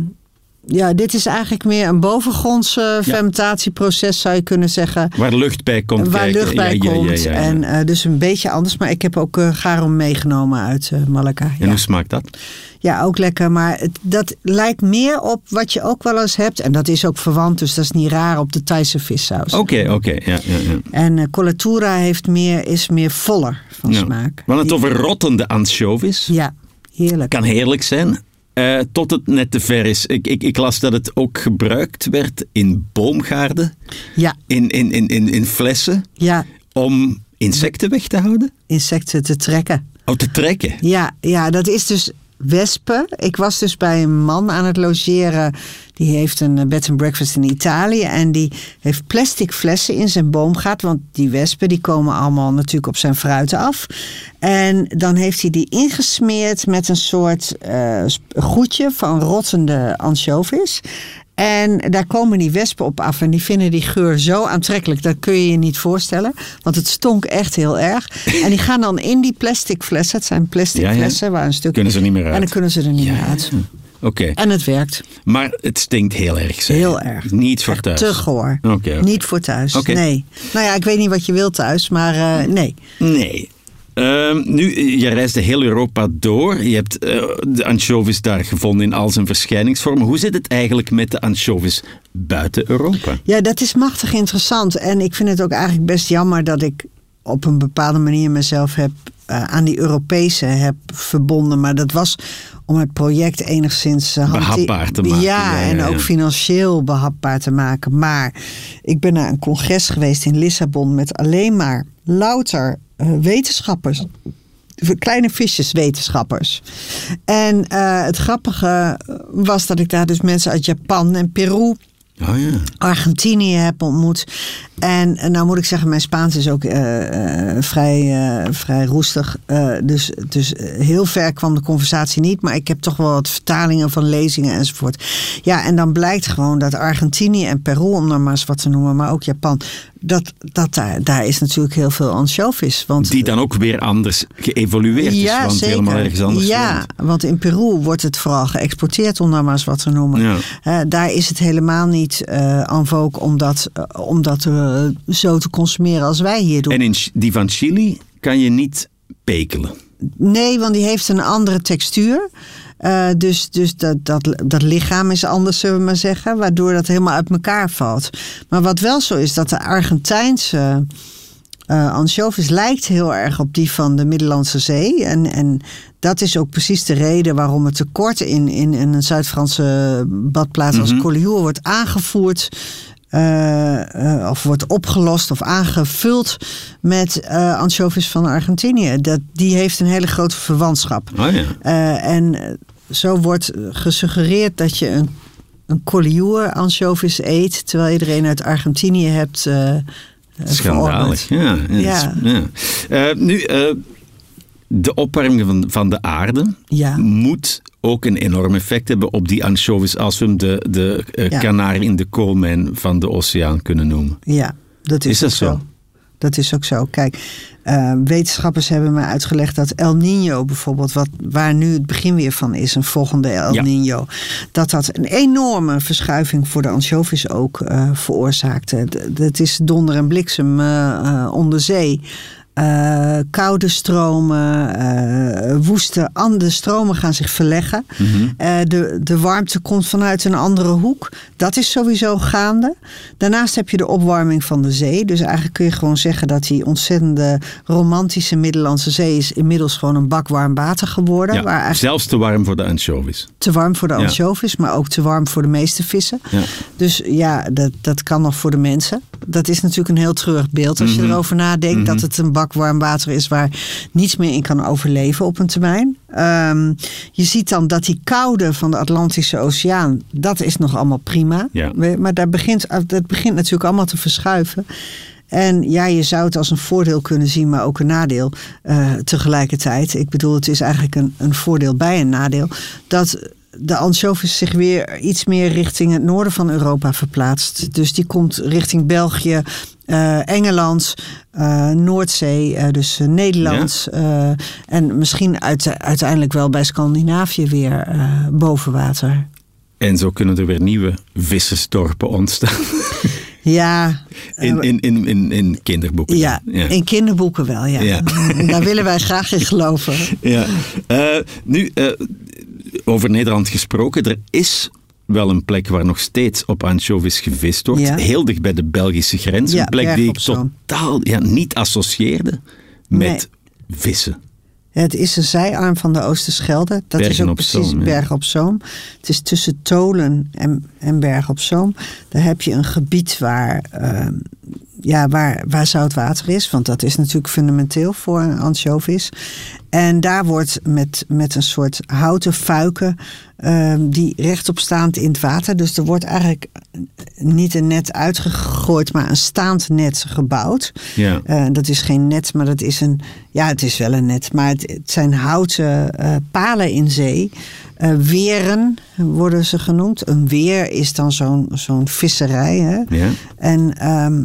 S3: ja, dit is eigenlijk meer een bovengrondse fermentatieproces, zou je kunnen zeggen.
S1: Waar lucht bij komt
S3: Waar
S1: kijken.
S3: lucht bij
S1: Ja,
S3: komt.
S1: ja.
S3: En eh, dus een beetje anders. Maar ik heb ook eh, garum meegenomen uit eh, Malaga.
S1: En
S3: ja.
S1: hoe smaakt dat?
S3: Ja, ook lekker. Maar het, dat lijkt meer op wat je ook wel eens hebt. En dat is ook verwant, dus dat is niet raar op de Thaise vissaus.
S1: Oké, oké. ja, ja, ja.
S3: En eh collatura heeft meer, is meer voller van smaak.
S1: We hadden het
S3: Die-
S1: over rottende anchovies.
S3: Ja, heerlijk.
S1: Kan heerlijk zijn. Eh, tot het net te ver is. Ik, ik, ik las dat het ook gebruikt werd in boomgaarden,
S3: Ja,
S1: in, in, in, in, in flessen,
S3: ja,
S1: om insecten weg te houden.
S3: insecten te trekken.
S1: Oh, te trekken.
S3: Ja, ja, dat is dus wespen. Ik was dus bij een man aan het logeren. Die heeft een eh, bed and breakfast in Italië. En die heeft plastic flessen in zijn boomgaard. Want die wespen die komen allemaal natuurlijk op zijn fruiten af. En dan heeft hij die ingesmeerd met een soort eh, sp- goedje van rottende anchovies. En daar komen die wespen op af. En die vinden die geur zo aantrekkelijk. Dat kun je je niet voorstellen. Want het stonk echt heel erg. En die gaan dan in die plastic flessen. Het zijn plastic
S1: Ja, ja.
S3: flessen waar een stuk...
S1: Kunnen ze niet meer uit.
S3: En dan kunnen ze er niet meer uit.
S1: Oké.
S3: En het werkt.
S1: Maar het stinkt heel erg. zeg.
S3: Heel erg.
S1: Niet voor
S3: Echt
S1: thuis.
S3: te goor. Niet voor thuis.
S1: Oké.
S3: Nee. Nou ja, ik weet niet wat je wilt thuis, maar eh, nee.
S1: Nee. Ehm, nu, je reisde heel Europa door. Je hebt eh, de anchovies daar gevonden in al zijn verschijningsvormen. Hoe zit het eigenlijk met de anchovies buiten Europa?
S3: Ja, dat is machtig interessant. En ik vind het ook eigenlijk best jammer dat ik op een bepaalde manier mezelf heb aan die Europese heb verbonden. Maar dat was om het project enigszins uh,
S1: behapbaar te maken.
S3: Ja, en ook financieel behapbaar te maken. Maar ik ben naar een congres geweest in Lissabon met alleen maar louter uh, wetenschappers. Kleine visjeswetenschappers. En het grappige was dat ik daar dus mensen uit Japan en Peru
S1: Oh.
S3: Argentinië heb ontmoet. En, en nou moet ik zeggen, mijn Spaans is ook uh, uh, vrij, uh, vrij roestig. dus, dus heel ver kwam de conversatie niet. Maar ik heb toch wel wat vertalingen van lezingen enzovoort. Ja, en dan blijkt gewoon dat Argentinië en Peru, om dan maar eens wat te noemen, maar ook Japan, dat, dat daar, daar is natuurlijk heel veel anchovies. Want,
S1: Die dan ook weer anders geëvolueerd
S3: ja,
S1: is, want
S3: zeker.
S1: helemaal ergens anders
S3: Ja,
S1: woont.
S3: want in Peru wordt het vooral geëxporteerd, om dan maar eens wat te noemen.
S1: Ja.
S3: daar is het helemaal niet uh, en vogue om dat, uh, om dat uh, zo te consumeren als wij hier doen.
S1: En in die van Chili kan je niet pekelen.
S3: Nee, want die heeft een andere textuur. Uh, dus dus dat, dat, dat lichaam is anders, zullen we maar zeggen. Waardoor dat helemaal uit elkaar valt. Maar wat wel zo is, dat de Argentijnse uh, anchovies lijkt heel erg op die van de Middellandse Zee. En, en dat is ook precies de reden waarom het tekort in, in, in een Zuid-Franse badplaats als mm -hmm. Collioure wordt aangevoerd. Uh, uh, of wordt opgelost of aangevuld met uh, anchovies van Argentinië. Dat, die heeft een hele grote verwantschap.
S1: Oh ja.
S3: en zo wordt gesuggereerd dat je een, een collioure anchovies eet, terwijl je er een uit Argentinië hebt.
S1: Schandalig, ja.
S3: ja.
S1: ja. nu, de opwarming van, van de aarde
S3: ja.
S1: moet ook een enorm effect hebben op die anchovies als we hem de, de uh, ja. in de koolmijn van de oceaan kunnen noemen.
S3: Ja, dat is,
S1: is dat
S3: zo.
S1: zo?
S3: Dat is ook zo. Kijk, uh, wetenschappers hebben me uitgelegd dat El Nino bijvoorbeeld, wat, waar nu het begin weer van is, een volgende El
S1: Ja.
S3: Nino, dat dat een enorme verschuiving voor de anchovies ook uh, veroorzaakte. D- Het is donder en bliksem uh, onder zee. Uh, koude stromen, uh, woeste andere stromen gaan zich verleggen.
S1: Mhm.
S3: Uh, de, de warmte komt vanuit een andere hoek. Dat is sowieso gaande. Daarnaast heb je de opwarming van de zee. Dus eigenlijk kun je gewoon zeggen dat die ontzettende romantische Middellandse Zee is inmiddels gewoon een bak warm water geworden.
S1: Ja,
S3: waar
S1: Zelfs te warm voor de anchovies.
S3: te warm voor de
S1: Ja.
S3: anchovies, maar ook te warm voor de meeste vissen.
S1: Ja.
S3: Dus ja, dat, dat kan nog voor de mensen. Dat is natuurlijk een heel treurig beeld als je
S1: Mhm.
S3: erover nadenkt. Dat het een bak warm water is waar niets meer in kan overleven op een termijn. Ehm, je ziet dan dat die koude van de Atlantische Oceaan, dat is nog allemaal prima.
S1: Ja.
S3: Maar daar begint, dat begint natuurlijk allemaal te verschuiven. En ja, je zou het als een voordeel kunnen zien, maar ook een nadeel eh, tegelijkertijd. Ik bedoel, het is eigenlijk een, een voordeel bij een nadeel. Dat de anchovies zich weer iets meer richting het noorden van Europa verplaatst. Dus die komt richting België, eh, Engeland, eh, Noordzee, eh, dus Nederland. en misschien uit, uiteindelijk wel bij Scandinavië weer boven water.
S1: En zo kunnen er weer nieuwe vissersdorpen ontstaan.
S3: Ja,
S1: In, in, in, in, in kinderboeken.
S3: ja, in kinderboeken wel, ja.
S1: Ja.
S3: Daar willen wij graag in geloven.
S1: Ja. Nu, over Nederland gesproken, er is wel een plek waar nog steeds op anchovies gevist wordt.
S3: Ja.
S1: Heel dicht bij de Belgische grens.
S3: Ja,
S1: een plek
S3: Berg
S1: die ik totaal ja, niet associeerde met vissen.
S3: Het is een zijarm van de Oosterschelde. Dat is ook
S1: op
S3: precies
S1: Zoom, ja.
S3: Bergen op Zoom. Het is tussen Tolen en, en Bergen op Zoom. Daar heb je een gebied waar, ehm, ja, waar, waar zout water is. Want dat is natuurlijk fundamenteel voor een anchovis. En daar wordt met, met een soort houten fuiken... ehm, die rechtop staand in het water. Dus er wordt eigenlijk niet een net uitgegooid... maar een staand net gebouwd.
S1: Ja.
S3: Eh, dat is geen net, maar dat is een. Ja, het is wel een net, maar het, het zijn houten eh, palen in zee. Eh, weren worden ze genoemd. Een weer is dan zo'n zo'n visserij. Hè?
S1: Ja.
S3: En ehm,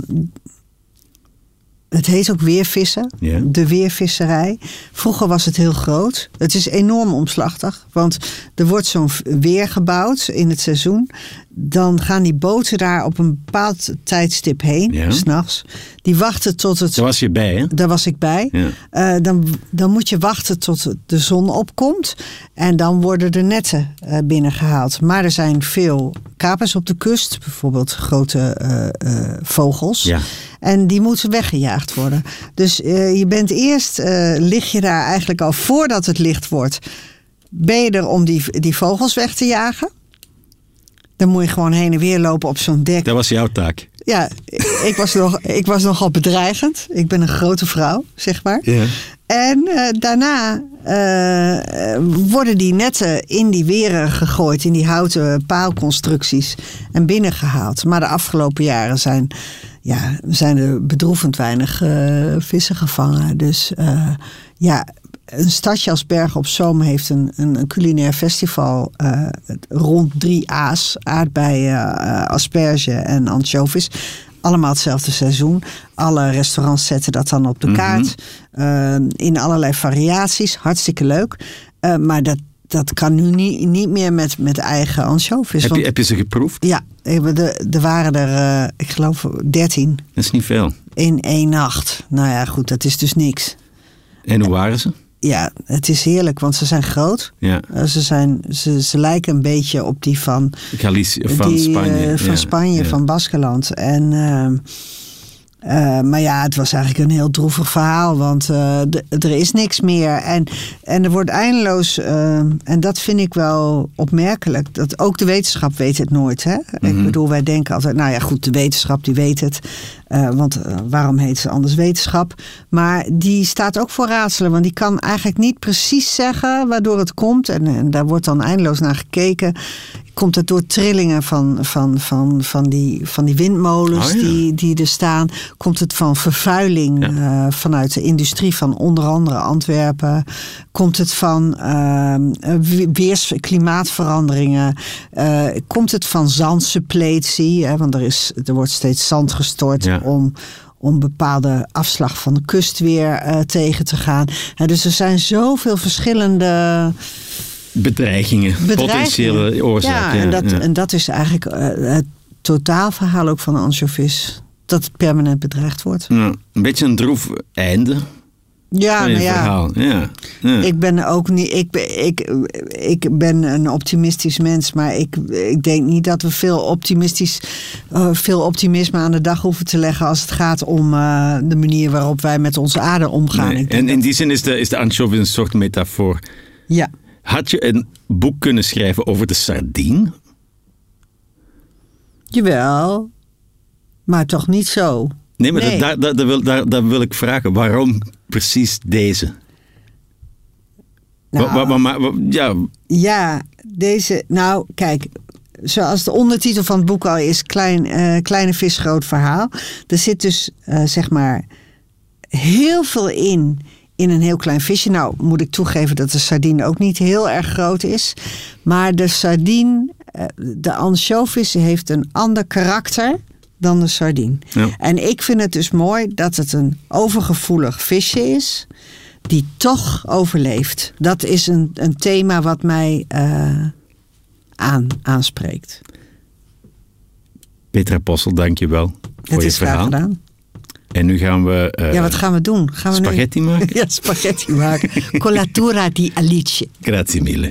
S3: het heet ook weervissen.
S1: Ja.
S3: De weervisserij. Vroeger was het heel groot. Het is enorm omslachtig. Want er wordt zo'n weer gebouwd in het seizoen. Dan gaan die boten daar op een bepaald tijdstip heen. S S'nachts. Die wachten tot het
S1: Daar was je bij, hè?
S3: daar was ik bij.
S1: Ja.
S3: Eh, dan, dan moet je wachten tot de zon opkomt. En dan worden de netten eh, binnengehaald. Maar er zijn veel kapers op de kust. Bijvoorbeeld grote eh, vogels.
S1: Ja.
S3: En die moeten weggejaagd worden. Dus je bent eerst, lig je daar eigenlijk al voordat het licht wordt. Ben je er om die, die vogels weg te jagen? Dan moet je gewoon heen en weer lopen op zo'n dek.
S1: Dat was jouw taak.
S3: Ja, ik was, nog, ik was nogal bedreigend. Ik ben een grote vrouw, zeg maar.
S1: Ja.
S3: En eh, daarna eh, worden die netten in die weren gegooid, in die houten paalconstructies en binnengehaald. Maar de afgelopen jaren zijn, ja, zijn er bedroevend weinig eh, vissen gevangen. Dus ja, een stadje als Bergen op Zoom heeft een, een, een culinair festival eh, rond drie A's: aardbeien, eh, asperge en anchovies. Allemaal hetzelfde seizoen. Alle restaurants zetten dat dan op de kaart. eh, in allerlei variaties. Hartstikke leuk. Maar dat, dat kan nu niet, niet meer met, met eigen anchovies.
S1: Heb je, heb je ze geproefd?
S3: ja, er waren er, ik geloof, dertien
S1: Dat is niet veel.
S3: in één nacht. Nou ja, goed, dat is dus niks.
S1: En hoe waren ze?
S3: Ja, het is heerlijk, want ze zijn groot.
S1: Ja.
S3: Eh, ze, zijn, ze, ze lijken een beetje op die van,
S1: Galicië, van
S3: die, eh,
S1: Spanje.
S3: van
S1: ja,
S3: Spanje,
S1: ja.
S3: van Baskeland. En, eh, maar ja, het was eigenlijk een heel droevig verhaal, want eh, er is niks meer. En, en er wordt eindeloos, ehm, en dat vind ik wel opmerkelijk, dat ook de wetenschap weet het nooit. Hè?
S1: Mhm.
S3: Ik bedoel, wij denken altijd, nou ja, goed, de wetenschap die weet het. Eh, want eh, waarom heet ze anders wetenschap? Maar die staat ook voor raadselen, want die kan eigenlijk niet precies zeggen waardoor het komt. En, en daar wordt dan eindeloos naar gekeken. Komt het door trillingen van, van, van, van, die, van die windmolens
S1: Oh ja.
S3: die, die er staan? Komt het van vervuiling eh, vanuit de industrie van onder andere Antwerpen? Komt het van we- weers, klimaatveranderingen? Eh, komt het van zandsuppletie? Hè? Want er, is, er wordt steeds zand gestort
S1: Ja.
S3: om, om bepaalde afslag van de kust weer eh, tegen te gaan. Dus er zijn zoveel verschillende
S1: Bedreigingen,
S3: bedreigingen.
S1: potentiële oorzaken.
S3: Ja, en dat,
S1: ja.
S3: en dat is eigenlijk eh, het totaalverhaal ook van de anchovis. Dat het permanent bedreigd wordt.
S1: Ja, een beetje een droef einde
S3: Ja, nou ja.
S1: verhaal. Ja. Ja.
S3: Ik ben ook niet. Ik, ben- ik, ik ben een optimistisch mens, maar ik, ik denk niet dat we veel, optimistisch, eh, veel optimisme aan de dag hoeven te leggen als het gaat om eh, de manier waarop wij met onze aarde omgaan.
S1: Nee, En in die zin is de, is de anchovy een soort metafoor.
S3: ja.
S1: Had je een boek kunnen schrijven over de sardine?
S3: Jawel, maar toch niet zo.
S1: Nee, maar
S3: Nee.
S1: Dat, daar, daar, daar wil, daar, wil ik vragen. Waarom precies deze?
S3: Nou,
S1: Wa- wa- wa- maar- wa- ja,
S3: Ja, deze. Nou, kijk. Zoals de ondertitel van het boek al is: klein, eh, Kleine vis, groot verhaal. Er zit dus, eh, zeg maar, heel veel in. In een heel klein visje. Nou, moet ik toegeven dat de sardine ook niet heel erg groot is. Maar de sardine, eh, de anchovis, heeft een ander karakter dan de sardine.
S1: Ja.
S3: En ik vind het dus mooi dat het een overgevoelig visje is. Die toch overleeft. Dat is een, een thema wat mij eh, aan, aanspreekt.
S1: Petra Possel, dank je wel voor
S3: Het
S1: je verhaal.
S3: gedaan.
S1: En nu gaan we eh,
S3: ja, wat gaan we doen? Gaan we nu-
S1: spaghetti maken?
S3: ja, spaghetti maken. Colatura di Alice.
S1: Grazie mille.